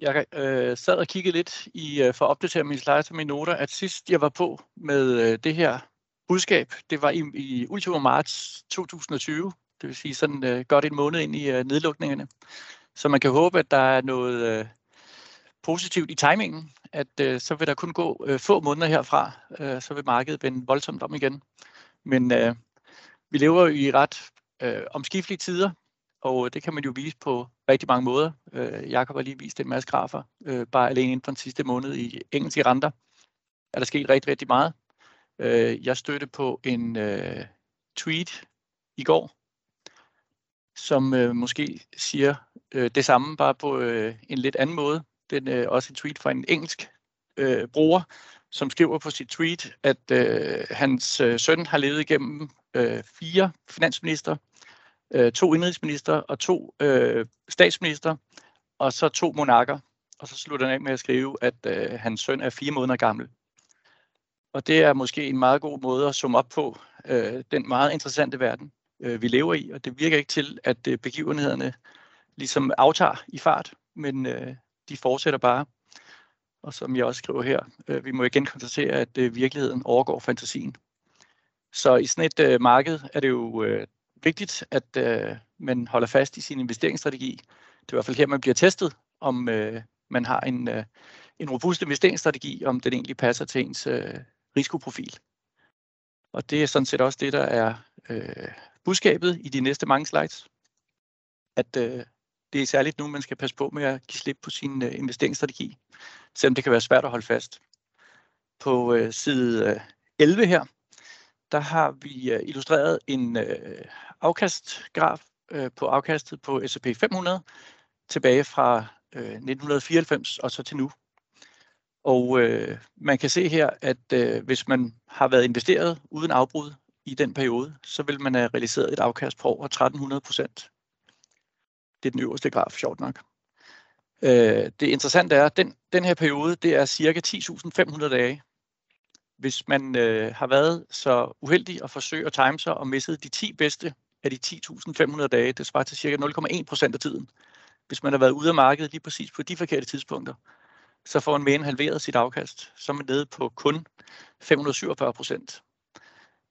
Jeg øh, sad og kiggede lidt i, øh, for at opdatere mine slides og mine noter, at sidst jeg var på med øh, det her budskab, det var i, i ultimo marts 2020, det vil sige sådan øh, godt en måned ind i øh, nedlukningerne. Så man kan håbe, at der er noget øh, positivt i timingen, at øh, så vil der kun gå øh, få måneder herfra, øh, så vil markedet vende voldsomt om igen. Men øh, vi lever jo i ret øh, omskiftelige tider, og øh, det kan man jo vise på rigtig mange måder. Øh, Jakob har lige vist en masse grafer, øh, bare alene inden for den sidste måned i engelske renter. Er der sket rigtig, rigtig meget. Øh, jeg støtte på en øh, tweet i går, som øh, måske siger øh, det samme, bare på øh, en lidt anden måde. Den er øh, også en tweet fra en engelsk øh, bruger, som skriver på sit tweet, at øh, hans øh, søn har levet igennem øh, fire finansminister, øh, to indrigsminister og to øh, statsminister, og så to monarker. Og så slutter han af med at skrive, at øh, hans søn er fire måneder gammel. Og det er måske en meget god måde at summe op på øh, den meget interessante verden, øh, vi lever i. Og det virker ikke til, at øh, begivenhederne ligesom aftager i fart, men øh, de fortsætter bare. Og som jeg også skriver her, øh, vi må igen konstatere, at øh, virkeligheden overgår fantasien. Så i sådan et øh, marked er det jo øh, vigtigt, at øh, man holder fast i sin investeringsstrategi. Det er i hvert fald her, man bliver testet, om øh, man har en, øh, en robust investeringsstrategi, om den egentlig passer til ens øh, risikoprofil. Og det er sådan set også det, der er øh, budskabet i de næste mange slides. At øh, det er særligt nu, man skal passe på med at give slip på sin øh, investeringsstrategi, selvom det kan være svært at holde fast. På øh, side øh, 11 her, der har vi øh, illustreret en øh, afkastgraf øh, på afkastet på S&P 500 tilbage fra øh, 1994 og så til nu. Og øh, man kan se her, at øh, hvis man har været investeret uden afbrud i den periode, så vil man have realiseret et afkast på over 1300 procent. Det er den øverste graf, sjovt nok. Øh, det interessante er, at den, den her periode, det er cirka 10.500 dage. Hvis man øh, har været så uheldig at forsøge at time sig og misset de 10 bedste af de 10.500 dage, det svarer til cirka 0,1 procent af tiden. Hvis man har været ude af markedet lige præcis på de forkerte tidspunkter, så får man mere end halveret sit afkast. Så er man nede på kun 547 procent.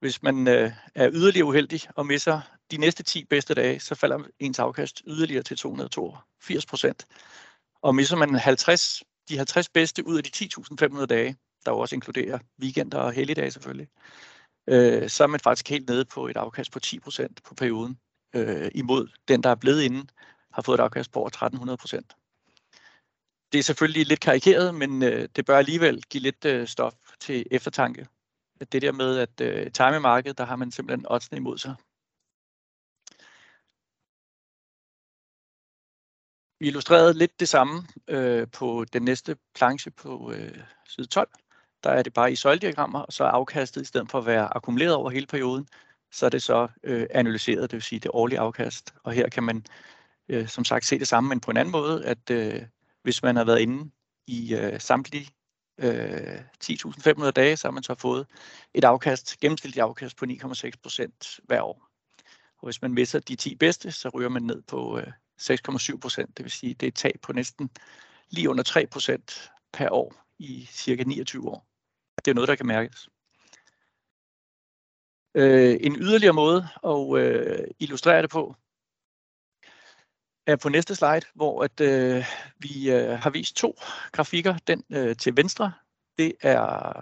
Hvis man øh, er yderligere uheldig og misser de næste 10 bedste dage, så falder ens afkast yderligere til 282 procent. Og misser man 50, de 50 bedste ud af de 10.500 dage, der også inkluderer weekender og helligdage selvfølgelig, øh, så er man faktisk helt nede på et afkast på 10% på perioden, øh, imod den, der er blevet inden, har fået et afkast på over 1300%. Det er selvfølgelig lidt karikeret, men øh, det bør alligevel give lidt øh, stof til eftertanke. Det der med, at øh, timemarkedet, der har man simpelthen oddsene imod sig. Vi illustrerede lidt det samme øh, på den næste planche på øh, side 12. Der er det bare i søjlediagrammer, og så er afkastet i stedet for at være akkumuleret over hele perioden, så er det så øh, analyseret, det vil sige det årlige afkast. Og her kan man øh, som sagt se det samme, men på en anden måde, at øh, hvis man har været inde i øh, samtlige øh, 10.500 dage, så har man så fået et afkast, gennemsnitligt afkast på 9,6 procent hver år. Og hvis man misser de 10 bedste, så ryger man ned på øh, 6,7 procent. Det vil sige, det er et tab på næsten lige under 3 procent per år i cirka 29 år. Det er noget, der kan mærkes. Øh, en yderligere måde at øh, illustrere det på, er på næste slide, hvor at, øh, vi øh, har vist to grafikker. Den øh, til venstre, det er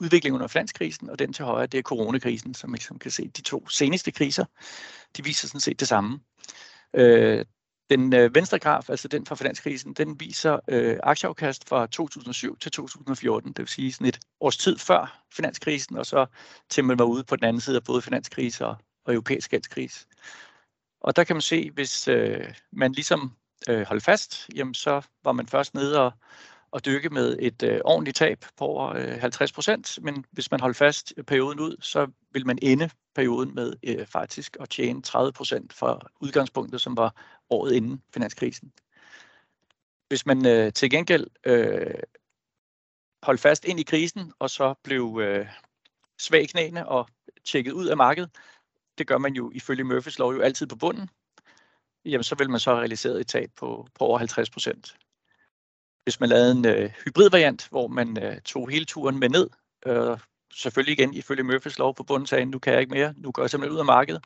udviklingen under finanskrisen, og den til højre, det er coronakrisen, som man ligesom kan se. De to seneste kriser, de viser sådan set det samme. Øh, den øh, venstre graf, altså den fra finanskrisen, den viser øh, aktieafkast fra 2007 til 2014, det vil sige sådan et års tid før finanskrisen, og så til man var ude på den anden side af både finanskrise og, og europæisk gældskrise. Og der kan man se, hvis øh, man ligesom øh, holdt fast, jamen så var man først nede og, og dykke med et øh, ordentligt tab på over øh, 50 procent, men hvis man holdt fast perioden ud, så vil man ende perioden med øh, faktisk at tjene 30 procent fra udgangspunktet, som var året inden finanskrisen. Hvis man øh, til gengæld øh, holdt fast ind i krisen, og så blev øh, svag i knæene og tjekket ud af markedet, det gør man jo ifølge Murphys lov jo altid på bunden, jamen så vil man så have realiseret et tab på, på over 50 procent. Hvis man lavede en øh, hybridvariant, hvor man øh, tog hele turen med ned, øh, selvfølgelig igen ifølge Murphys lov på bunden sagde, nu kan jeg ikke mere, nu går jeg simpelthen ud af markedet.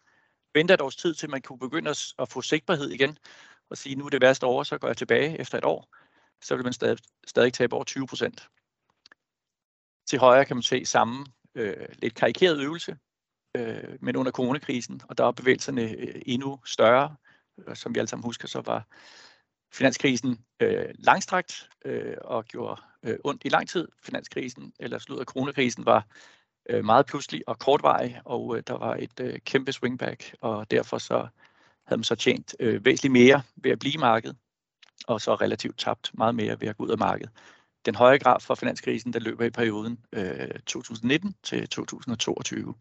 Venter et års tid til, man kunne begynde at, at få sigtbarhed igen, og sige, nu er det værste over, så går jeg tilbage efter et år, så vil man stadig, stadig tabe over 20 procent. Til højre kan man se samme øh, lidt karikeret øvelse, øh, men under coronakrisen, og der er bevægelserne øh, endnu større. Som vi alle sammen husker, så var finanskrisen øh, langstrakt øh, og gjorde øh, ondt i lang tid. Finanskrisen, eller sludder coronakrisen, var øh, meget pludselig og kortvarig, og øh, der var et øh, kæmpe swingback, og derfor så havde man så tjent øh, væsentligt mere ved at blive i markedet, og så relativt tabt meget mere ved at gå ud af markedet. Den høje graf for finanskrisen, der løber i perioden øh, 2019 til 2022.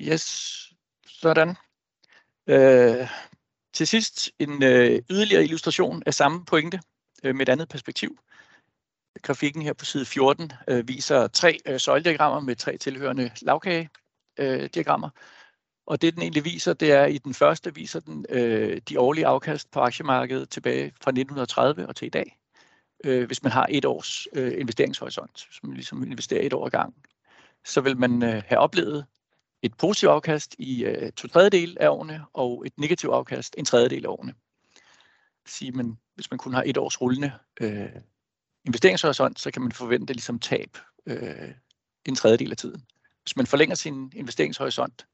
Yes, sådan. Øh, til sidst en øh, yderligere illustration af samme pointe øh, med et andet perspektiv. Grafikken her på side 14 øh, viser tre øh, søjlediagrammer med tre tilhørende lavkagediagrammer. Øh, og det den egentlig viser, det er i den første viser den øh, de årlige afkast på aktiemarkedet tilbage fra 1930 og til i dag. Øh, hvis man har et års øh, investeringshorisont, hvis man ligesom investerer et år ad gang, så vil man øh, have oplevet et positivt afkast i øh, to tredjedel af årene, og et negativt afkast en tredjedel af årene. Sige, men hvis man kun har et års rullende øh, investeringshorisont, så kan man forvente ligesom tab øh, en tredjedel af tiden. Hvis man forlænger sin investeringshorisont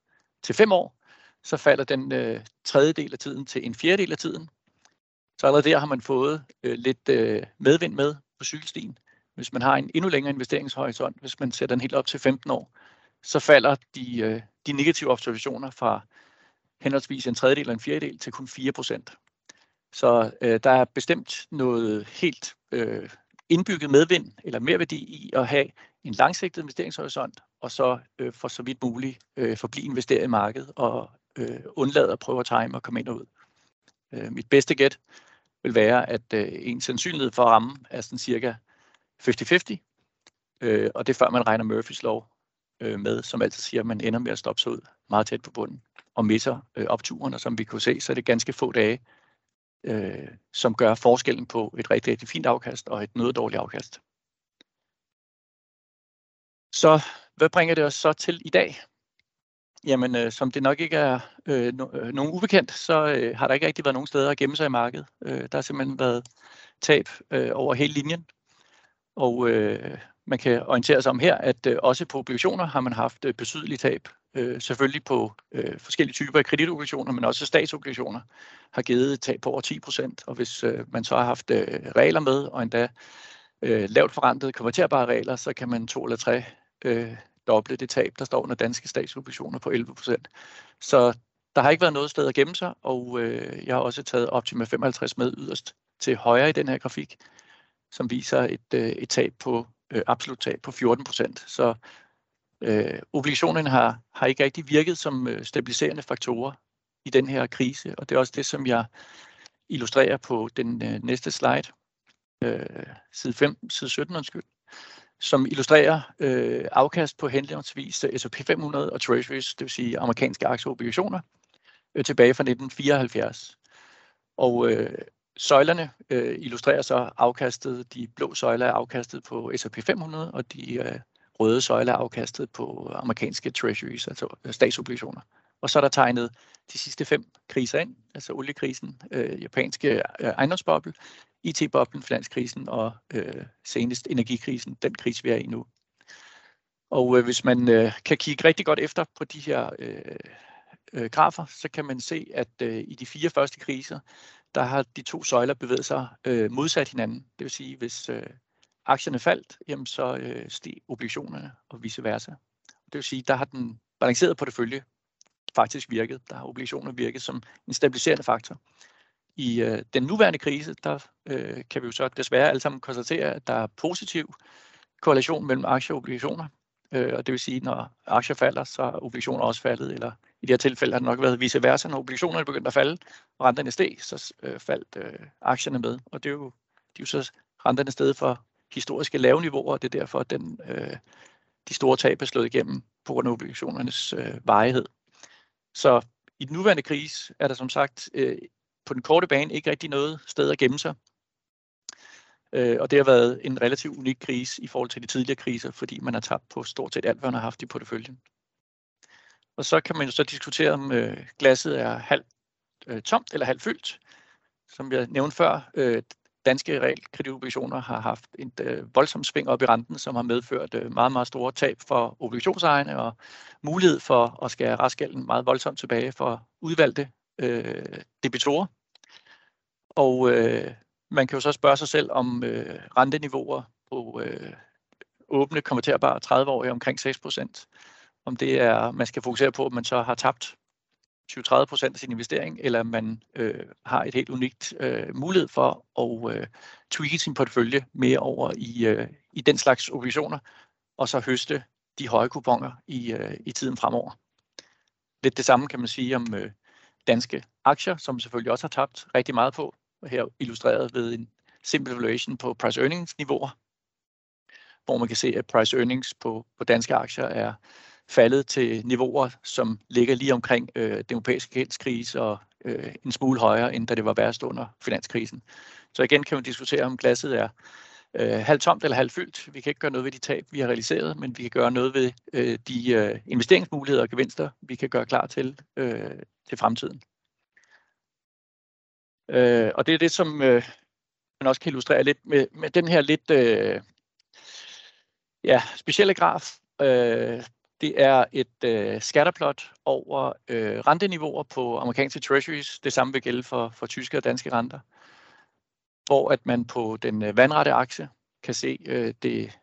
til fem år, så falder den øh, tredjedel af tiden til en fjerdedel af tiden. Så allerede der har man fået øh, lidt øh, medvind med på cykelstien. Hvis man har en endnu længere investeringshorisont, hvis man sætter den helt op til 15 år, så falder de, øh, de negative observationer fra henholdsvis en tredjedel og en fjerdedel til kun 4 procent. Så øh, der er bestemt noget helt øh, indbygget medvind eller mere værdi i at have en langsigtet investeringshorisont, og så øh, for så vidt muligt øh, forblive investeret i markedet og øh, undlade at prøve at time og komme ind og ud. Øh, mit bedste gæt vil være, at øh, en sandsynlighed for at ramme er sådan cirka 50-50, øh, og det er før man regner Murphys lov øh, med, som altid siger, at man ender med at stoppe sig ud meget tæt på bunden og misser øh, opturen, og som vi kunne se, så er det ganske få dage, øh, som gør forskellen på et rigtig, rigtig fint afkast og et noget dårligt afkast. Så hvad bringer det os så til i dag? Jamen, øh, som det nok ikke er øh, no, øh, nogen ubekendt, så øh, har der ikke rigtig været nogen steder at gemme sig i markedet. Øh, der har simpelthen været tab øh, over hele linjen. Og øh, man kan orientere sig om her, at øh, også på obligationer har man haft øh, betydelige tab. Øh, selvfølgelig på øh, forskellige typer af kreditobligationer, men også statsobligationer har givet tab på over 10 procent. Og hvis øh, man så har haft øh, regler med, og endda øh, lavt forrentede konverterbare regler, så kan man to eller tre øh, doble det tab, der står under danske statsobligationer på 11 procent. Så der har ikke været noget sted at gemme sig, og øh, jeg har også taget Optima 55 med yderst til højre i den her grafik, som viser et, øh, et tab på øh, absolut tab på 14 procent. Så øh, obligationerne har, har ikke rigtig virket som øh, stabiliserende faktorer i den her krise, og det er også det, som jeg illustrerer på den øh, næste slide, øh, side 5, side 17, undskyld, som illustrerer øh, afkast på henholdsvis S&P 500 og Treasuries, det vil sige amerikanske aktieobligationer, øh, tilbage fra 1974. Og øh, Søjlerne øh, illustrerer så afkastet, de blå søjler er afkastet på S&P 500, og de øh, røde søjle afkastet på amerikanske treasuries, altså øh, statsobligationer. Og så er der tegnet de sidste fem kriser ind, altså oliekrisen, øh, japanske øh, ejendomsboble, IT-boblen, finanskrisen og øh, senest energikrisen, den krise vi er i nu. Og øh, hvis man øh, kan kigge rigtig godt efter på de her øh, øh, grafer, så kan man se, at øh, i de fire første kriser, der har de to søjler bevæget sig øh, modsat hinanden. Det vil sige, hvis øh, aktierne faldt, jamen så øh, steg obligationerne og vice versa. Det vil sige, der har den balancerede portefølje faktisk virket. Der har obligationer virket som en stabiliserende faktor. I øh, den nuværende krise, der øh, kan vi jo så desværre alle sammen konstatere, at der er positiv korrelation mellem aktier og obligationer. Øh, og det vil sige, når aktier falder, så er obligationer også faldet, eller i det her tilfælde har det nok været vice versa, når obligationerne begyndte at falde, og renterne steg, så øh, faldt øh, aktierne med. Og det er jo, de er jo så renterne sted for historiske lave niveauer, og det er derfor, at den, øh, de store tab er slået igennem på grund af obligationernes øh, varighed. Så i den nuværende krise er der som sagt øh, på den korte bane ikke rigtig noget sted at gemme sig. Øh, og det har været en relativt unik krise i forhold til de tidligere kriser, fordi man har tabt på stort set alt, hvad man har haft i porteføljen. Og så kan man jo så diskutere, om øh, glasset er halvt øh, tomt eller halvt fyldt. Som jeg nævnte før, øh, danske realkreditobligationer har haft et øh, voldsomt sving op i renten, som har medført øh, meget, meget store tab for obligationsejerne og mulighed for at skære restgælden meget voldsomt tilbage for udvalgte øh, debitorer. Og øh, man kan jo så spørge sig selv, om øh, renteniveauer på øh, åbne konverterbare 30-årige omkring 6% om det er, man skal fokusere på, at man så har tabt 20-30 procent af sin investering, eller man øh, har et helt unikt øh, mulighed for at øh, tweake sin portefølje mere over i, øh, i den slags obligationer, og så høste de høje kuponer i, øh, i tiden fremover. Lidt det samme kan man sige om øh, danske aktier, som selvfølgelig også har tabt rigtig meget på, her illustreret ved en simpel valuation på price earnings niveauer, hvor man kan se, at price earnings på, på danske aktier er faldet til niveauer, som ligger lige omkring øh, den europæiske gældskrise og øh, en smule højere, end da det var værst under finanskrisen. Så igen kan man diskutere, om glasset er øh, halvt tomt eller halvt fyldt. Vi kan ikke gøre noget ved de tab, vi har realiseret, men vi kan gøre noget ved øh, de øh, investeringsmuligheder og gevinster, vi kan gøre klar til, øh, til fremtiden. Øh, og det er det, som øh, man også kan illustrere lidt med, med den her lidt øh, ja, specielle graf. Øh, det er et øh, scatterplot over øh, renteniveauer på amerikanske treasuries. Det samme vil gælde for, for tyske og danske renter. Hvor at man på den øh, vandrette akse kan se øh, det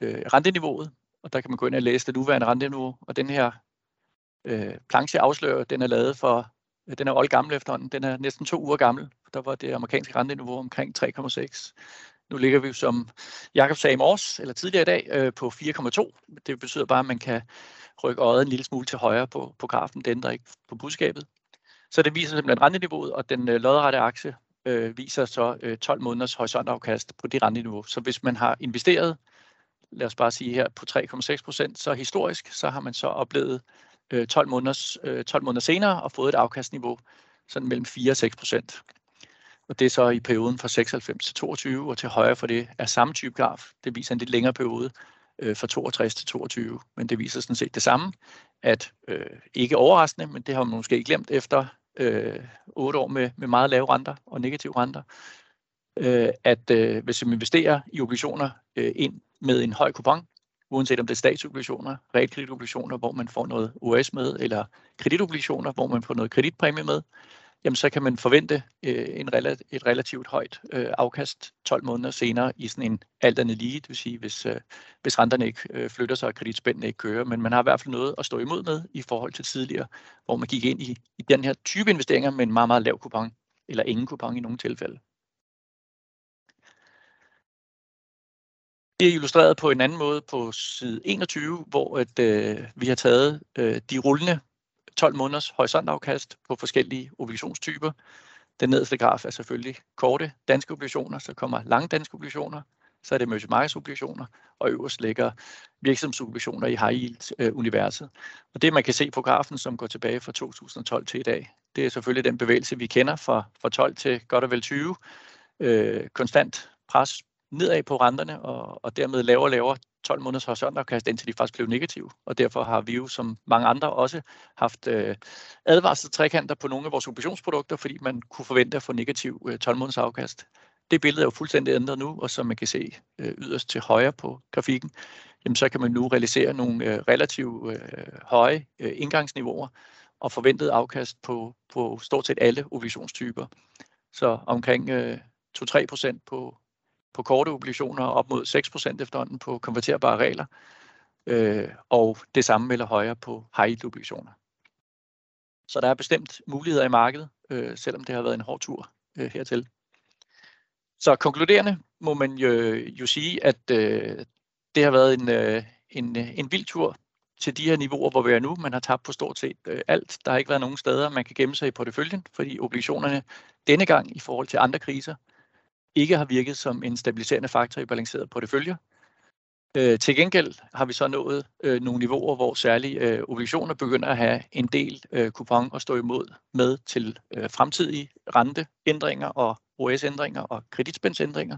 øh, renteniveauet, og der kan man gå ind og læse det nuværende renteniveau. Og den her øh, planche afslører, den er lavet for, øh, den er old gammel efterhånden, den er næsten to uger gammel. Der var det amerikanske renteniveau omkring 3,6. Nu ligger vi som Jakob sagde i morges, eller tidligere i dag, øh, på 4,2. Det betyder bare, at man kan rykke øjet en lille smule til højre på, på grafen. Det ændrer ikke på budskabet. Så det viser simpelthen renteniveauet, og den øh, lodrette akse øh, viser så øh, 12 måneders horisontafkast på det renteniveau. Så hvis man har investeret, lad os bare sige her, på 3,6 procent, så historisk, så har man så oplevet øh, 12, måneders, øh, 12 måneder senere og fået et afkastniveau sådan mellem 4 og 6 procent. Og det er så i perioden fra 96 til 22, og til højre for det er samme type graf. Det viser en lidt længere periode øh, fra 62 til 22, men det viser sådan set det samme, at øh, ikke overraskende, men det har man måske glemt efter øh, 8 år med, med meget lave renter og negative renter, øh, at øh, hvis man investerer i obligationer øh, ind med en høj kupon, uanset om det er statsobligationer, realkreditobligationer, hvor man får noget US med, eller kreditobligationer, hvor man får noget kreditpræmie med, jamen så kan man forvente øh, en rela- et relativt højt øh, afkast 12 måneder senere i sådan en alt andet lige, det vil sige, hvis, øh, hvis renterne ikke øh, flytter sig og kreditspændene ikke kører, men man har i hvert fald noget at stå imod med i forhold til tidligere, hvor man gik ind i, i den her type investeringer med en meget, meget lav kupon, eller ingen kupon i nogle tilfælde. Det er illustreret på en anden måde på side 21, hvor at, øh, vi har taget øh, de rullende 12 måneders horisontafkast på forskellige obligationstyper. Den nederste graf er selvfølgelig korte danske obligationer, så kommer lange danske obligationer, så er det emerging markets obligationer, og øverst ligger virksomhedsobligationer i high yield-universet. Øh, og det man kan se på grafen, som går tilbage fra 2012 til i dag, det er selvfølgelig den bevægelse, vi kender fra, fra 12 til godt og vel 20. Øh, konstant pres nedad på renterne, og, og dermed lavere og lavere 12 måneders horisontafkast, indtil de faktisk blev negative. Og derfor har vi jo, som mange andre, også haft øh, advarselstrækanter på nogle af vores obligationsprodukter, fordi man kunne forvente at få negativ øh, 12 måneders afkast. Det billede er jo fuldstændig ændret nu, og som man kan se øh, yderst til højre på grafikken, jamen så kan man nu realisere nogle øh, relativt øh, høje øh, indgangsniveauer og forventet afkast på, på stort set alle obligationstyper. Så omkring øh, 2-3 procent på, på korte obligationer op mod 6% efterhånden på konverterbare regler, øh, og det samme eller højere på high yield obligationer. Så der er bestemt muligheder i markedet, øh, selvom det har været en hård tur øh, hertil. Så konkluderende må man jo, jo sige, at øh, det har været en, øh, en, en vild tur til de her niveauer, hvor vi er nu. Man har tabt på stort set øh, alt. Der har ikke været nogen steder, man kan gemme sig i porteføljen, fordi obligationerne denne gang i forhold til andre kriser ikke har virket som en stabiliserende faktor i balanceret portefølje. Øh, til gengæld har vi så nået øh, nogle niveauer, hvor særlige øh, obligationer begynder at have en del øh, kupon at stå imod med til øh, fremtidige renteændringer og OS-ændringer og kreditspændsændringer.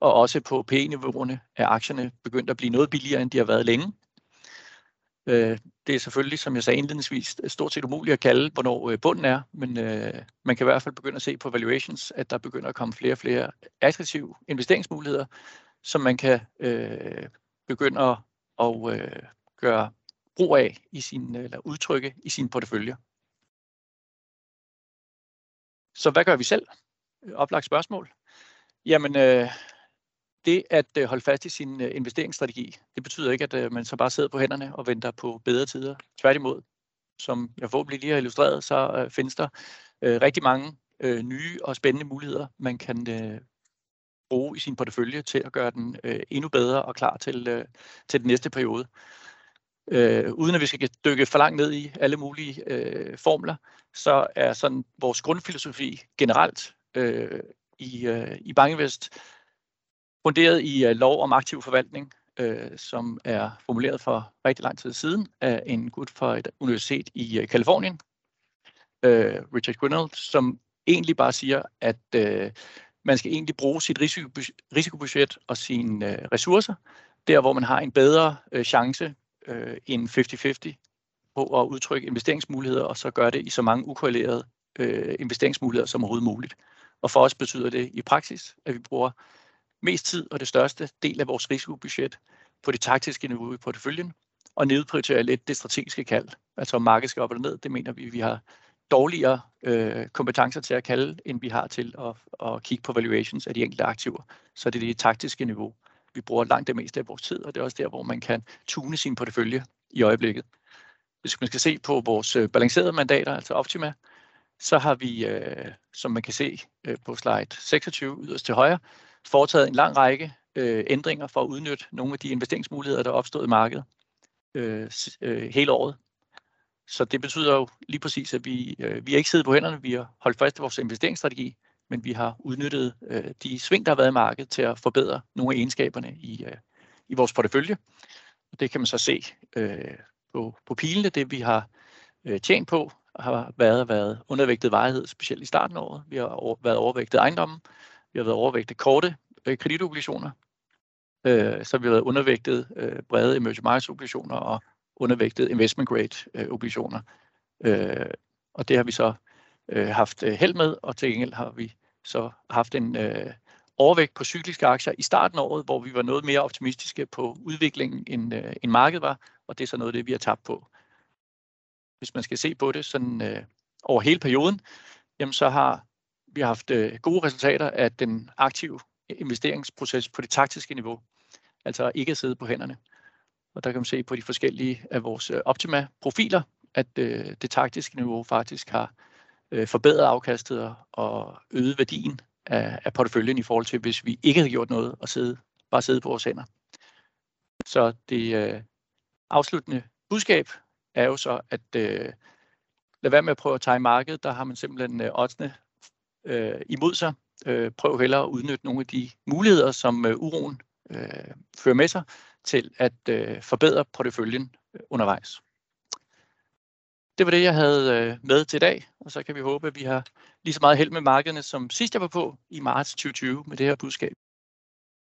Og også på PE-niveauerne er aktierne begyndt at blive noget billigere, end de har været længe. Øh, det er selvfølgelig, som jeg sagde indledningsvis, stort set umuligt at kalde, hvornår øh, bunden er, men øh, man kan i hvert fald begynde at se på valuations, at der begynder at komme flere og flere attraktive investeringsmuligheder, som man kan øh, begynde at og, øh, gøre brug af i sin, eller udtrykke i sin portefølje. Så hvad gør vi selv? Oplagt spørgsmål. Jamen, øh, det at øh, holde fast i sin øh, investeringsstrategi, det betyder ikke, at øh, man så bare sidder på hænderne og venter på bedre tider. Tværtimod, som jeg forhåbentlig lige har illustreret, så øh, findes der øh, rigtig mange øh, nye og spændende muligheder, man kan bruge i sin portefølje til at gøre den endnu bedre og klar til, til den næste periode. Øh, uden at vi skal dykke for langt ned i alle mulige øh, formler, så er sådan vores grundfilosofi generelt øh, i, øh, i Bankinvest funderet i uh, lov om aktiv forvaltning, uh, som er formuleret for rigtig lang tid siden af en gut fra et universitet i øh, uh, Kalifornien, uh, Richard Grinnell, som egentlig bare siger, at uh, man skal egentlig bruge sit risikobudget og sine uh, ressourcer, der hvor man har en bedre uh, chance uh, end 50-50 på at udtrykke investeringsmuligheder, og så gøre det i så mange ukorrelerede uh, investeringsmuligheder som overhovedet muligt. Og for os betyder det i praksis, at vi bruger mest tid og det største del af vores risikobudget på det taktiske niveau i porteføljen, og nedprioriterer lidt det strategiske kald. Altså om markedet skal op eller ned, det mener vi, vi har dårligere øh, kompetencer til at kalde, end vi har til at, at kigge på valuations af de enkelte aktiver. Så det er det taktiske niveau. Vi bruger langt det meste af vores tid, og det er også der, hvor man kan tune sin portefølje i øjeblikket. Hvis man skal se på vores øh, balancerede mandater, altså Optima, så har vi, øh, som man kan se øh, på slide 26 yderst til højre, foretaget en lang række øh, ændringer for at udnytte nogle af de investeringsmuligheder, der er opstået i markedet øh, øh, hele året. Så det betyder jo lige præcis, at vi, øh, vi har ikke siddet på hænderne, vi har holdt fast i vores investeringsstrategi, men vi har udnyttet øh, de sving, der har været i markedet til at forbedre nogle af egenskaberne i, øh, i vores portefølje. Og det kan man så se øh, på, på pilene, det vi har øh, tjent på, har været, været undervægtet varighed, specielt i starten af året. Vi har over, været overvægtet ejendommen, vi har været overvægtet korte øh, kreditobligationer. Øh, så vi været undervægtet øh, brede emerging markets obligationer og undervægtet investment grade øh, obligationer. Øh, og det har vi så øh, haft øh, held med, og til gengæld har vi så haft en øh, overvægt på cykliske aktier i starten af året, hvor vi var noget mere optimistiske på udviklingen, end, øh, end markedet var, og det er så noget af det, vi har tabt på. Hvis man skal se på det sådan øh, over hele perioden, jamen så har vi har haft øh, gode resultater af den aktive investeringsproces på det taktiske niveau, altså ikke at sidde på hænderne. Og der kan man se på de forskellige af vores øh, Optima-profiler, at øh, det taktiske niveau faktisk har øh, forbedret afkastet og øget værdien af, af porteføljen i forhold til, hvis vi ikke havde gjort noget og sidde, bare sidde på vores hænder. Så det øh, afsluttende budskab er jo så, at øh, lad være med at prøve at tage markedet. Der har man simpelthen øh, oddsene øh, imod sig. Øh, prøv hellere at udnytte nogle af de muligheder, som øh, uroen øh, fører med sig til at øh, forbedre porteføljen øh, undervejs. Det var det, jeg havde øh, med til i dag, og så kan vi håbe, at vi har lige så meget held med markederne, som sidst jeg var på i marts 2020 med det her budskab.